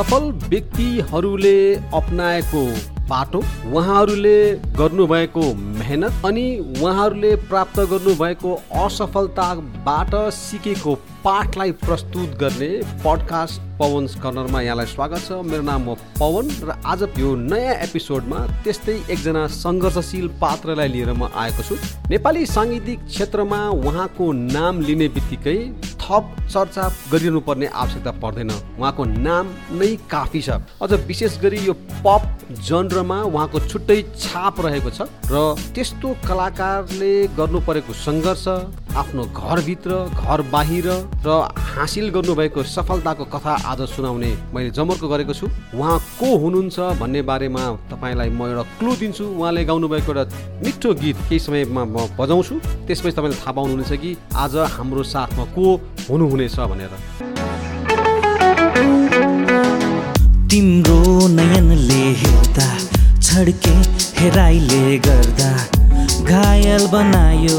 सफल व्यक्तिहरूले अप्नाएको बाटो उहाँहरूले गर्नुभएको मेहनत अनि उहाँहरूले प्राप्त गर्नुभएको असफलताबाट सिकेको पाठलाई प्रस्तुत गर्ने पडकास्ट पवन कर्नरमा यहाँलाई स्वागत छ। मेरो नाम हो पवन र आज यो नयाँ एपिसोडमा त्यस्तै एकजना सङ्घर्षशील पात्रलाई लिएर म आएको छु। नेपाली साङ्गीतिक क्षेत्रमा उहाँको नाम लिने बित्तिकै थप चर्चा गरिरहनु पर्ने आवश्यकता पर्दैन। उहाँको नाम नै काफी छ। अझ विशेष गरी यो पप जनरमा उहाँको छुट्टै छाप रहेको छ र त्यस्तो कलाकारले गर्नु परेको सङ्घर्ष आफ्नो घरभित्र घर बाहिर र हासिल गर्नुभएको सफलताको कथा आज सुनाउने मैले जमर्को गरेको छु। उहाँ को हुनुहुन्छ भन्ने बारेमा तपाईँलाई म एउटा क्लु दिन्छु। उहाँले गाउनुभएको एउटा मिठो गीत केही समयमा म बजाउँछु। त्यसपछि तपाईँले थाहा पाउनुहुनेछ कि आज हाम्रो साथमा को हुनुहुनेछ भनेर। तिम्रो नयनले हेर्दा छड्के हेराइले गर्दा घायल बनायो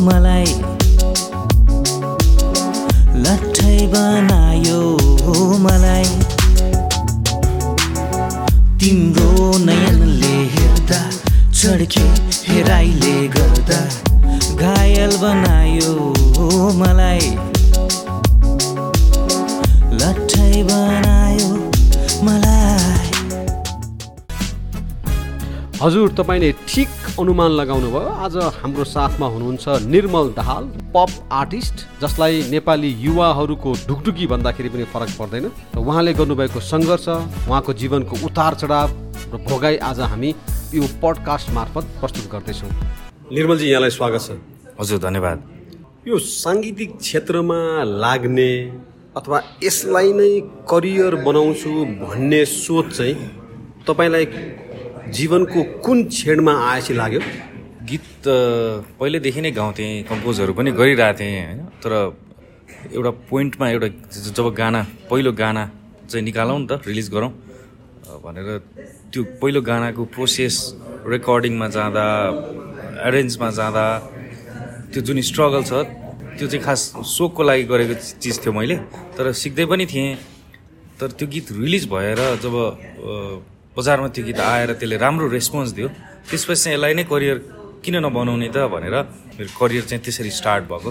मलाई। लट्ठै बनायो मलाई। तिम्रो नयनले हेर्दा छड्के हेराइले गर्दा घायल बनायो मलाई। हजुर तपाईँले ठिक अनुमान लगाउनु भयो आज हाम्रो साथमा हुनुहुन्छ निर्मल दाहाल पप आर्टिस्ट जसलाई नेपाली युवाहरूको ढुकढुकी भन्दाखेरि पनि फरक पर्दैन। र उहाँले गर्नुभएको सङ्घर्ष उहाँको जीवनको उतार चढाव र भोगाई आज हामी यो पडकास्ट मार्फत प्रस्तुत गर्दैछौँ। निर्मलजी यहाँलाई स्वागत छ। हजुर धन्यवाद। यो साङ्गीतिक क्षेत्रमा लाग्ने अथवा यसलाई नै करियर बनाउँछु भन्ने सोच चाहिँ तपाईँलाई जीवनको कुन क्षणमा आएपछि लाग्यो? गीत अ, पहिल्यैदेखि नै गाउँथेँ कम्पोजहरू पनि गरिरहेको थिएँ होइन? तर एउटा पोइन्टमा एउटा जब गाना पहिलो गाना चाहिँ निकालौँ नि त रिलिज गरौँ भनेर त्यो पहिलो गानाको प्रोसेस रेकर्डिङमा जाँदा एरेन्जमा जाँदा त्यो जुन स्ट्रगल छ त्यो चाहिँ खास सोकको लागि गरेको चिज थियो मैले। तर सिक्दै पनि थिएँ। तर त्यो गीत रिलिज भएर जब बजारमा त्यो गीत आएर त्यसले राम्रो रेस्पोन्स दियो। त्यसपछि चाहिँ यसलाई नै करियर किन नबनाउने त भनेर मेरो करियर चाहिँ त्यसरी स्टार्ट भएको।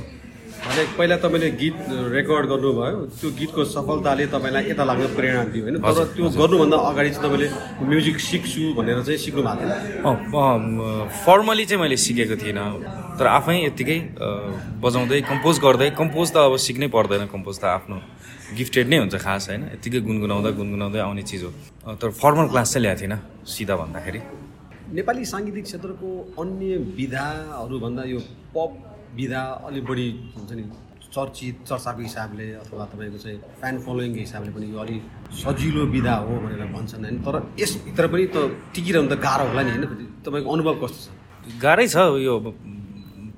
भने पहिला तपाईँले गीत रेकर्ड गर्नुभयो। त्यो गीतको सफलताले तपाईँलाई यता लाग्न प्रेरणा दियो होइन? तर त्यो गर्नुभन्दा अगाडि चाहिँ तपाईँले म्युजिक सिक्छु भनेर चाहिँ सिक्नु भएको थिएन फर्मली चाहिँ मैले सिकेको थिइनँ। तर आफै यत्तिकै बजाउँदै कम्पोज गर्दै कम्पोज त अब सिक्नै पर्दैन। कम्पोज त आफ्नो गिफ्टेड नै हुन्छ खास होइन? यत्तिकै गुनगुनाउँदा गुनगुनाउँदै आउने चिज हो। तर फर्मल क्लास चाहिँ ल्याएको थिइनँ सिधा भन्दाखेरि। नेपाली साङ्गीतिक क्षेत्रको अन्य विधाहरूभन्दा यो पप विधा अलिक बढी हुन्छ नि चर्चित चर्चाको हिसाबले अथवा तपाईँको चाहिँ फ्यान फलोइङको हिसाबले पनि यो अलिक सजिलो विधा हो भनेर भन्छन् होइन। तर यसभित्र पनि त टिकिरहनु त गाह्रो होला नि होइन तपाईँको अनुभव कस्तो छ? गाह्रै छ यो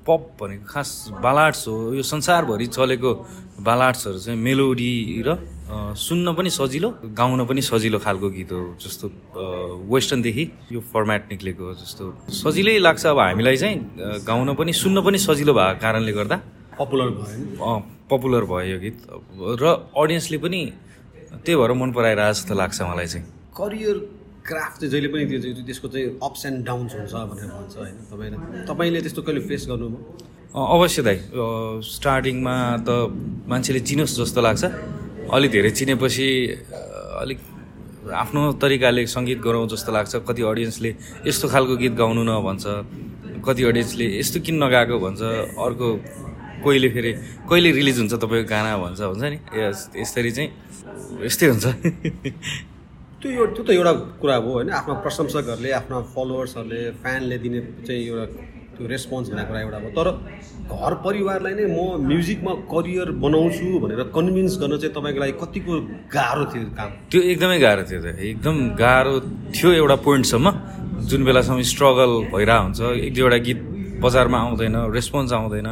पप भनेको खास बालाड्स हो। यो संसारभरि चलेको बालाड्सहरू चाहिँ मेलोडी र सुन्न पनि सजिलो गाउन पनि सजिलो खालको गीत हो जस्तो वेस्टर्नदेखि यो फर्मेट निक्लेको हो जस्तो सजिलै लाग्छ अब हामीलाई चाहिँ गाउन पनि सुन्न पनि सजिलो भएको कारणले गर्दा। पपुलर भयो। पपुलर भयो यो गीत। र अडियन्सले पनि त्यही भएर मन पराइरहेको जस्तो लाग्छ मलाई चाहिँ। करियर क्राफ्ट चाहिँ जहिले पनि त्यो त्यसको चाहिँ अप्स एन्ड डाउन्स हुन्छ भनेर भन्छ होइन। तपाईँले तपाईँले त्यस्तो कहिले फेस गर्नुभयो? अवश्य दाइ स्टार्टिङमा त मान्छेले चिनोस् जस्तो लाग्छ। अलिक धेरै चिनेपछि अलिक आफ्नो तरिकाले सङ्गीत गरौँ जस्तो लाग्छ। कति अडियन्सले यस्तो खालको गीत गाउनु न भन्छ कति अडियन्सले यस्तो किन नगाएको भन्छ अर्को कोहीले फेरि कहिले रिलिज हुन्छ तपाईँको गाना भन्छ हुन्छ नि? यस- यसरी चाहिँ यस्तै हुन्छ। त्यो त्यो त एउटा कुरा हो होइन? आफ्ना प्रशंसकहरूले आफ्ना फलोवर्सहरूले फ्यानले दिने चाहिँ एउटा त्यो रेस्पोन्स भन्ने कुरा एउटा हो। तर घर परिवारलाई नै म म्युजिकमा करियर बनाउँछु भनेर कन्भिन्स गर्न चाहिँ तपाईँको लागि कतिको गाह्रो थियो काम? त्यो एकदमै गाह्रो थियो एकदम गाह्रो थियो एउटा पोइन्टसम्म। जुन बेलासम्म स्ट्रगल भइरहेको हुन्छ एक दुईवटा गीत बजारमा आउँदैन रेस्पोन्स आउँदैन।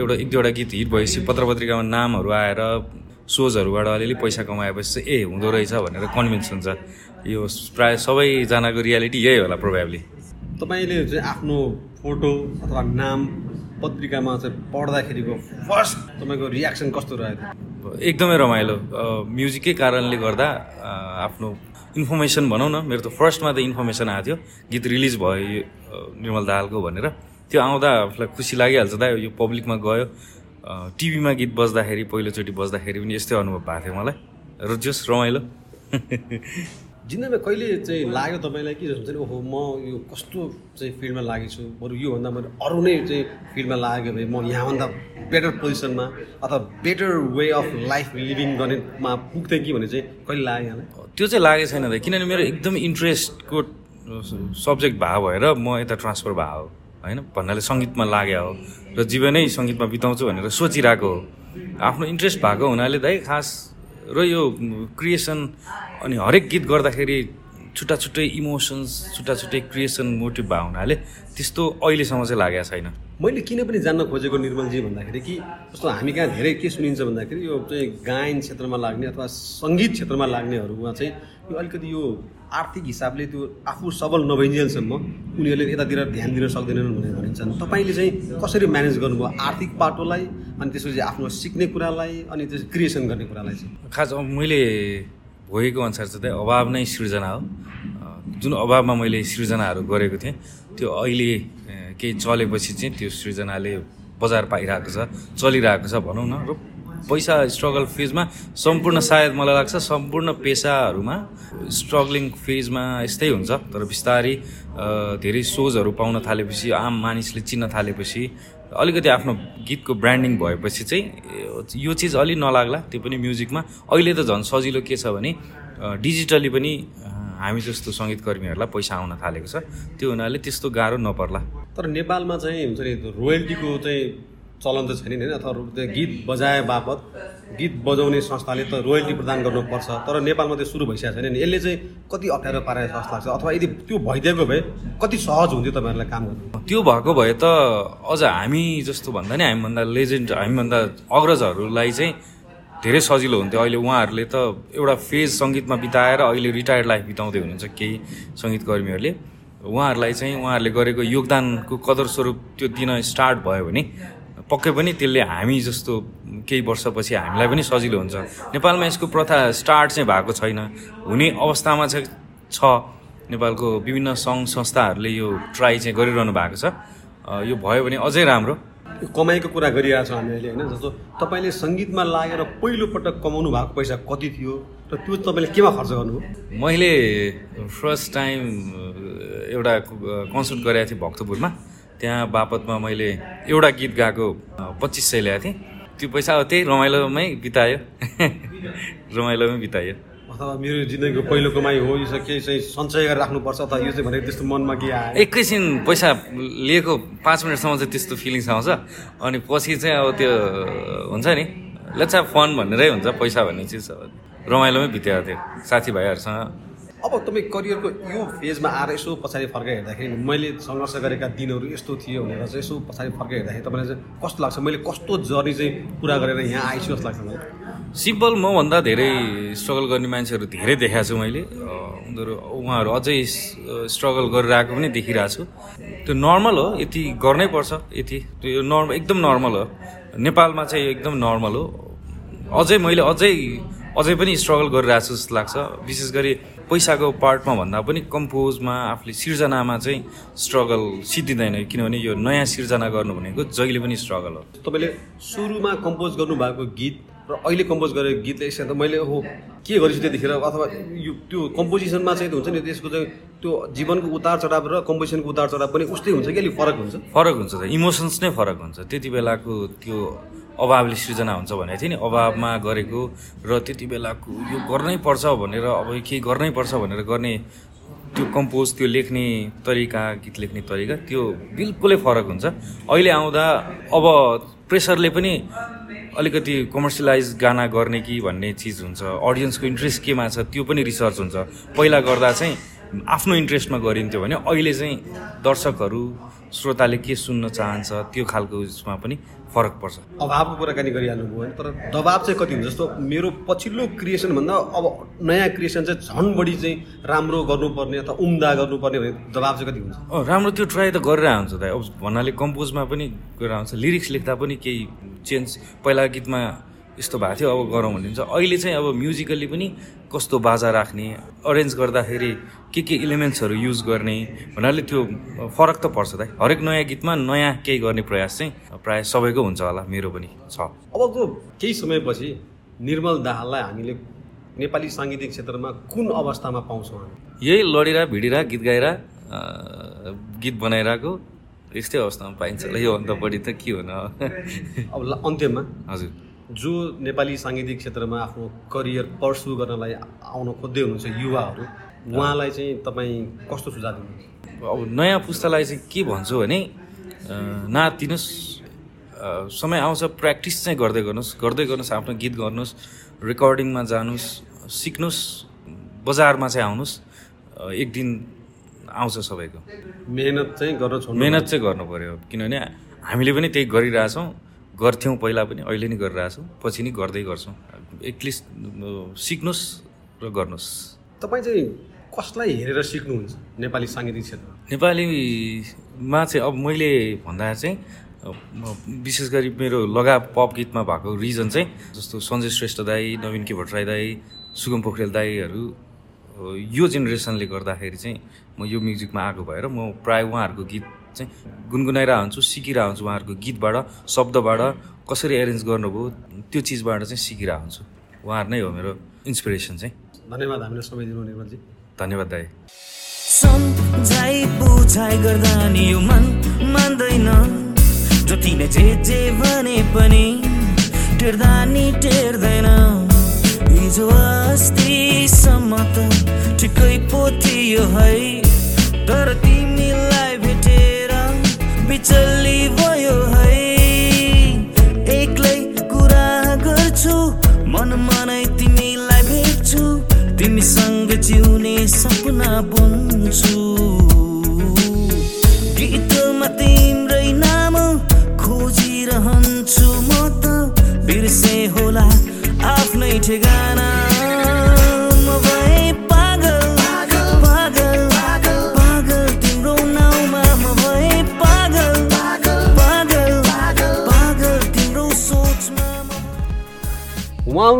एउटा एक दुईवटा गीत हिट भएपछि पत्र पत्रिकामा नामहरू आएर सोजहरूबाट अलिअलि पैसा कमाएपछि चाहिँ ए हुँदो रहेछ भनेर कन्भिन्स हुन्छ। यो प्रायः सबैजनाको रियालिटी यही होला प्रोभाब्ली तपाईँले चाहिँ आफ्नो फोटो अथवा नाम पत्रिकामा चाहिँ पढ्दाखेरिको फर्स्ट तपाईँको रियाक्सन कस्तो रह्यो त? एकदमै रमाइलो। म्युजिकै कारणले गर्दा आफ्नो इन्फर्मेसन भनौँ न मेरो त फर्स्टमा त इन्फर्मेसन आएको थियो। गीत रिलिज भयो निर्मल दाहालको भनेर। त्यो आउँदा आफूलाई खुसी लागिहाल्छ दा यो पब्लिकमा गयो। टिभीमा गीत बज्दाखेरि पहिलोचोटि बज्दाखेरि पनि यस्तै अनुभव भएको थियो मलाई। र जस रमाइलो। जिन्दगीमा कहिले चाहिँ लाग्यो तपाईँलाई कि हुन्छ नि ओहो म यो कस्तो चाहिँ फिल्डमा लागेछु? बरु योभन्दा मैले अरू नै चाहिँ फिल्डमा लाग्यो भने म यहाँभन्दा बेटर पोजिसनमा अथवा better way of life living गर्नेमा पुग्थेँ कि भने चाहिँ कहिले लाग्यो यहाँलाई? त्यो चाहिँ लागेको छैन त किनभने मेरो एकदम इन्ट्रेस्टको सब्जेक्ट भएको भएर म यता ट्रान्सफर भएको हो होइन? भन्नाले सङ्गीतमा लाग्यो हो र जीवनै सङ्गीतमा बिताउँछु भनेर सोचिरहेको हो। आफ्नो इन्ट्रेस्ट भएको हुनाले दाइ खास र यो क्रिएसन अनि हरेक गीत गर्दाखेरि छुट्टा छुट्टै इमोसन्स छुट्टा छुट्टै क्रिएसन मोटिभ भएको हुनाले त्यस्तो अहिलेसम्म चाहिँ लागेको छैन। मैले किन पनि जान्न खोजेको निर्मलजी भन्दाखेरि कि जस्तो हामी कहाँ धेरै के सुनिन्छ भन्दाखेरि यो चाहिँ गायन क्षेत्रमा लाग्ने अथवा सङ्गीत क्षेत्रमा लाग्नेहरूमा चाहिँ यो अलिकति यो आर्थिक हिसाबले त्यो आफू सबल नभइन्जेलसम्म उनीहरूले यतातिर ध्यान दिन सक्दैनन् भनेर भनिन्छन्। तपाईँले चाहिँ कसरी म्यानेज गर्नुभयो? आर्थिक पाटोलाई अनि त्यसपछि आफ्नो सिक्ने कुरालाई अनि त्यस क्रिएसन गर्ने कुरालाई चाहिँ? खास मैले भोगेको अनुसार चाहिँ अभाव नै सृजना हो। जुन अभावमा मैले सृजनाहरू गरेको थिएँ त्यो अहिले केही चलेपछि चाहिँ त्यो सृजनाले बजार पाइरहेको छ चलिरहेको छ भनौँ न। र पैसा स्ट्रगल फेजमा सम्पूर्ण सायद मलाई लाग्छ सम्पूर्ण पेसाहरूमा स्ट्रगलिङ फेजमा यस्तै हुन्छ। तर बिस्तारै धेरै सोजहरू पाउन थालेपछि आम मानिसले चिन्न थालेपछि अलिकति आफ्नो गीतको ब्रान्डिङ भएपछि चाहिँ यो चिज अलि नलाग्ला त्यो पनि म्युजिकमा। अहिले त झन् सजिलो के छ भने डिजिटली पनि हामी जस्तो सङ्गीतकर्मीहरूलाई पैसा आउन थालेको छ। त्यो हुनाले त्यस्तो गाह्रो नपर्ला। तर नेपालमा चाहिँ हुन्छ नि रोयल्टीको चाहिँ चलन त छैन नि होइन त्यो गीत बजाए बापत गीत बजाउने संस्थाले त रोयल्टी प्रदान गर्नुपर्छ तर नेपालमा त्यो सुरु भइसकेको छैन नि। यसले चाहिँ कति अप्ठ्यारो पारे जस्तो लाग्छ अथवा यदि त्यो भइदिएको भए कति सहज हुन्थ्यो तपाईँहरूलाई काम गर्नु? त्यो भएको भए त अझ हामी जस्तो भन्दा नि हामीभन्दा लेजेन्ड हामीभन्दा अग्रजहरूलाई चाहिँ धेरै सजिलो हुन्थ्यो। अहिले उहाँहरूले त एउटा फेज सङ्गीतमा बिताएर अहिले रिटायर्ड लाइफ बिताउँदै हुनुहुन्छ केही सङ्गीतकर्मीहरूले। उहाँहरूलाई चाहिँ उहाँहरूले गरेको योगदानको कदर स्वरूप त्यो दिन स्टार्ट भयो भने पक्कै पनि त्यसले हामी जस्तो केही वर्षपछि हामीलाई पनि सजिलो हुन्छ। नेपालमा यसको प्रथा स्टार्ट चाहिँ भएको छैन। हुने अवस्थामा चाहिँ छ। नेपालको विभिन्न सङ्घ संस्थाहरूले यो ट्राई चाहिँ गरिरहनु भएको छ। यो भयो भने अझै राम्रो। यो कमाइको कुरा गरिरहेको छौँ हामी अहिले होइन? जस्तो तपाईँले सङ्गीतमा लागेर पहिलोपटक कमाउनु भएको पैसा कति थियो? र त्यो तपाईँले केमा खर्च गर्नुभयो? मैले फर्स्ट टाइम एउटा कन्सर्ट गरेको थिएँ भक्तपुरमा। त्यहाँ बापतमा मैले एउटा गीत गाएको पच्चिस सय ल्याएको थिएँ। त्यो पैसा अब त्यही रमाइलोमै बितायो। रमाइलोमै बितायो। अथवा मेरो जिन्दगीको पहिलो कमाइ हो यो चाहिँ केही चाहिँ सञ्चय गरेर राख्नुपर्छ अथवा यो चाहिँ भनेको त्यस्तो मनमा के आयो? एकैछिन पैसा लिएको पाँच मिनटसम्म चाहिँ त्यस्तो फिलिङ्स आउँछ। अनि पछि चाहिँ अब त्यो हुन्छ नि लेट्स फन भन्नेरै हुन्छ पैसा भन्ने चिज अब। रमाइलोमै बिताएको थियो। साथीभाइहरूसँग अब तपाईँ करियरको यो फेजमा आएर यसो पछाडि फर्काइ हेर्दाखेरि मैले सङ्घर्ष गरेका दिनहरू यस्तो थियो भनेर चाहिँ यसो पछाडि फर्काइ हेर्दाखेरि तपाईँलाई चाहिँ कस्तो लाग्छ? मैले कस्तो जर्नी चाहिँ पुरा गरेर यहाँ आइछु जस्तो लाग्छ मलाई? सिम्पल मभन्दा धेरै स्ट्रगल गर्ने मान्छेहरू धेरै देखाएको छु मैले। उनीहरू उहाँहरू अझै स्ट्रगल गरिरहेको पनि देखिरहेको छु। त्यो नर्मल हो यति गर्नै पर्छ यति। त्यो नर्म एकदम नर्मल हो। नेपालमा चाहिँ एकदम नर्मल हो। अझै मैले अझै अझै पनि स्ट्रगल गरिरहेको छु जस्तो लाग्छ। विशेष गरी पैसाको पार्टमा भन्दा पनि कम्पोजमा आफूले सिर्जनामा चाहिँ स्ट्रगल सिद्धिँदैन किनभने यो नयाँ सिर्जना गर्नु भनेको जहिले पनि स्ट्रगल हो। तपाईँले सुरुमा कम्पोज गर्नुभएको गीत र अहिले कम्पोज गरेको गीतले यसमा त मैले हो के गरेछु त्यतिखेर? अथवा यो त्यो कम्पोजिसनमा चाहिँ हुन्छ नि त्यसको चाहिँ त्यो जीवनको उतार चढाव र कम्पोजिसनको उतार चढाव पनि उस्तै हुन्छ कि अलिक फरक हुन्छ? फरक हुन्छ त इमोसन्स नै फरक हुन्छ। त्यति बेलाको त्यो अभावले सृजना हुन्छ भनेको थिएँ नि। अभावमा गरेको र त्यति बेलाको यो गर्नै पर्छ भनेर अब केही गर्नै पर्छ भनेर गर्ने त्यो कम्पोज त्यो लेख्ने तरिका गीत लेख्ने तरिका त्यो बिल्कुलै फरक हुन्छ। अहिले आउँदा अब प्रेसरले पनि अलिकति कमर्सियलाइज गाना गर्ने कि भन्ने चिज हुन्छ। अडियन्सको इन्ट्रेस्ट केमा छ त्यो पनि रिसर्च हुन्छ। पहिला गर्दा चाहिँ आफ्नो इन्ट्रेस्टमा गरिन्थ्यो भने अहिले चाहिँ दर्शकहरू श्रोताले के सुन्न चाहन्छ त्यो खालको उसमा पनि फरक पर्छ। अभावको कुराकानी गरिहाल्नुभयो होइन तर दबाब चाहिँ कति हुन्छ? जस्तो मेरो पछिल्लो क्रिएसनभन्दा अब नयाँ क्रिएसन चाहिँ झन् बढी चाहिँ राम्रो गर्नुपर्ने अथवा उम्दा गर्नुपर्ने भने दबाब चाहिँ कति हुन्छ? राम्रो त्यो ट्राई त गरेर हुन्छ त अब भन्नाले कम्पोजमा पनि गरेर हुन्छ लिरिक्स लेख्दा पनि केही चेन्ज पहिला गीतमा यस्तो भएको थियो अब गरौँ भनिन्छ अहिले चाहिँ अब म्युजिकल्ली पनि कस्तो बाजा राख्ने अरेन्ज गर्दाखेरि के के इलिमेन्ट्सहरू युज गर्ने? भन्नाले त्यो फरक त पर्छ त हरेक नयाँ गीतमा नयाँ केही गर्ने प्रयास चाहिँ प्रायः सबैको हुन्छ होला मेरो पनि छ। अबको केही समयपछि निर्मल दाहाललाई हामीले नेपाली साङ्गीतिक क्षेत्रमा कुन अवस्थामा पाउँछौँ हामी? यही लडिरा भिडिरा गीत गाएर गीत बनाइरहेको यस्तै अवस्थामा पाइन्छ होला। योभन्दा बढी त के हुन अब अन्त्यमा हजुर। जो नेपाली साङ्गीतिक क्षेत्रमा आफ्नो करियर पर्सु गर्नलाई आउन खोज्दै हुनुहुन्छ युवाहरू उहाँलाई चाहिँ तपाईँ कस्तो सुझाव दिनुहुन्छ? अब नयाँ पुस्तालाई चाहिँ के भन्छु भने अ, समय आउँछ प्र्याक्टिस चाहिँ गर्दै गर्नुहोस्। गर्दै गर्नुहोस् आफ्नो गीत गर्नुहोस् रेकर्डिङमा जानुहोस् सिक्नुहोस् बजारमा चाहिँ आउनुहोस्। एक दिन आउँछ सबैको। मेहनत चाहिँ गर्न छोड्नु मेहनत चाहिँ गर्नु पऱ्यो किनभने हामीले पनि त्यही गरिरहेछौँ। गर्थ्यौँ पहिला पनि अहिले नै गरिरहेछौँ। पछि नै गर्दै गर्छौँ। एटलिस्ट सिक्नुहोस् र गर्नुहोस्। तपाईँ चाहिँ कसलाई हेरेर सिक्नुहुन्छ? नेपाली साङ्गीतिक क्षेत्रमा। नेपालीमा चाहिँ अब मैले भन्दा चाहिँ विशेष गरी मेरो लगाव पप गीतमा भएको रिजन चाहिँ जस्तो सञ्जय श्रेष्ठ दाई नवीन के भट्टराई दाई सुगम पोखरेल दाईहरू यो जेनेरेसनले गर्दाखेरि चाहिँ म यो म्युजिकमा आएको भएर म प्रायः उहाँहरूको गीत चाहिँ गुनगुनाइरहेको हुन्छु सिकिरहेको हुन्छु उहाँहरूको गीतबाट शब्दबाट कसरी एरेन्ज गर्नुभयो त्यो चिजबाट चाहिँ सिकिरहेको हुन्छु उहाँहरू नै हो मेरो इन्सपिरेसन चाहिँ। धन्यवाद हामीलाई समय दिनु निर्मलजी। धन्यवाद दाई। सम्झाइ बुझाइ गर्दा नि यो मन मान्दैन। जतिले जे जे भने पनि टेर्दा नि टेर्दैन। हिजो अस्तिसम्म त ठिकै पो थियो है। तर तिमीलाई भेटेर बिचल्ली गीतमा तिम्रै नाम खोजिरहन्छु म त। होला ठेगाना। उहाँ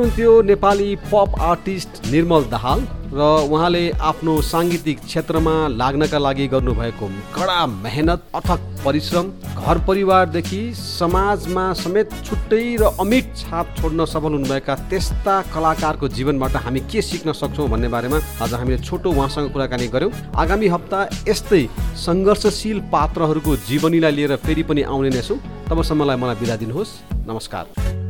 नेपाली पप आर्टिस्ट निर्मल दाहाल। र उहाँले आफ्नो साङ्गीतिक क्षेत्रमा लाग्नका लागि गर्नुभएको कडा मेहनत अथक परिश्रम घर परिवारदेखि समाजमा समेत छुट्टै र अमिट छाप छोड्न सफल हुनुभएका त्यस्ता कलाकारको जीवनबाट हामी के सिक्न सक्छौँ भन्ने बारेमा आज हामीले छोटो उहाँसँग कुराकानी गऱ्यौँ आगामी हप्ता यस्तै सङ्घर्षशील पात्रहरूको जीवनीलाई लिएर फेरि पनि आउने नै छौँ। तबसम्मलाई मलाई बिदा दिनुहोस्। नमस्कार।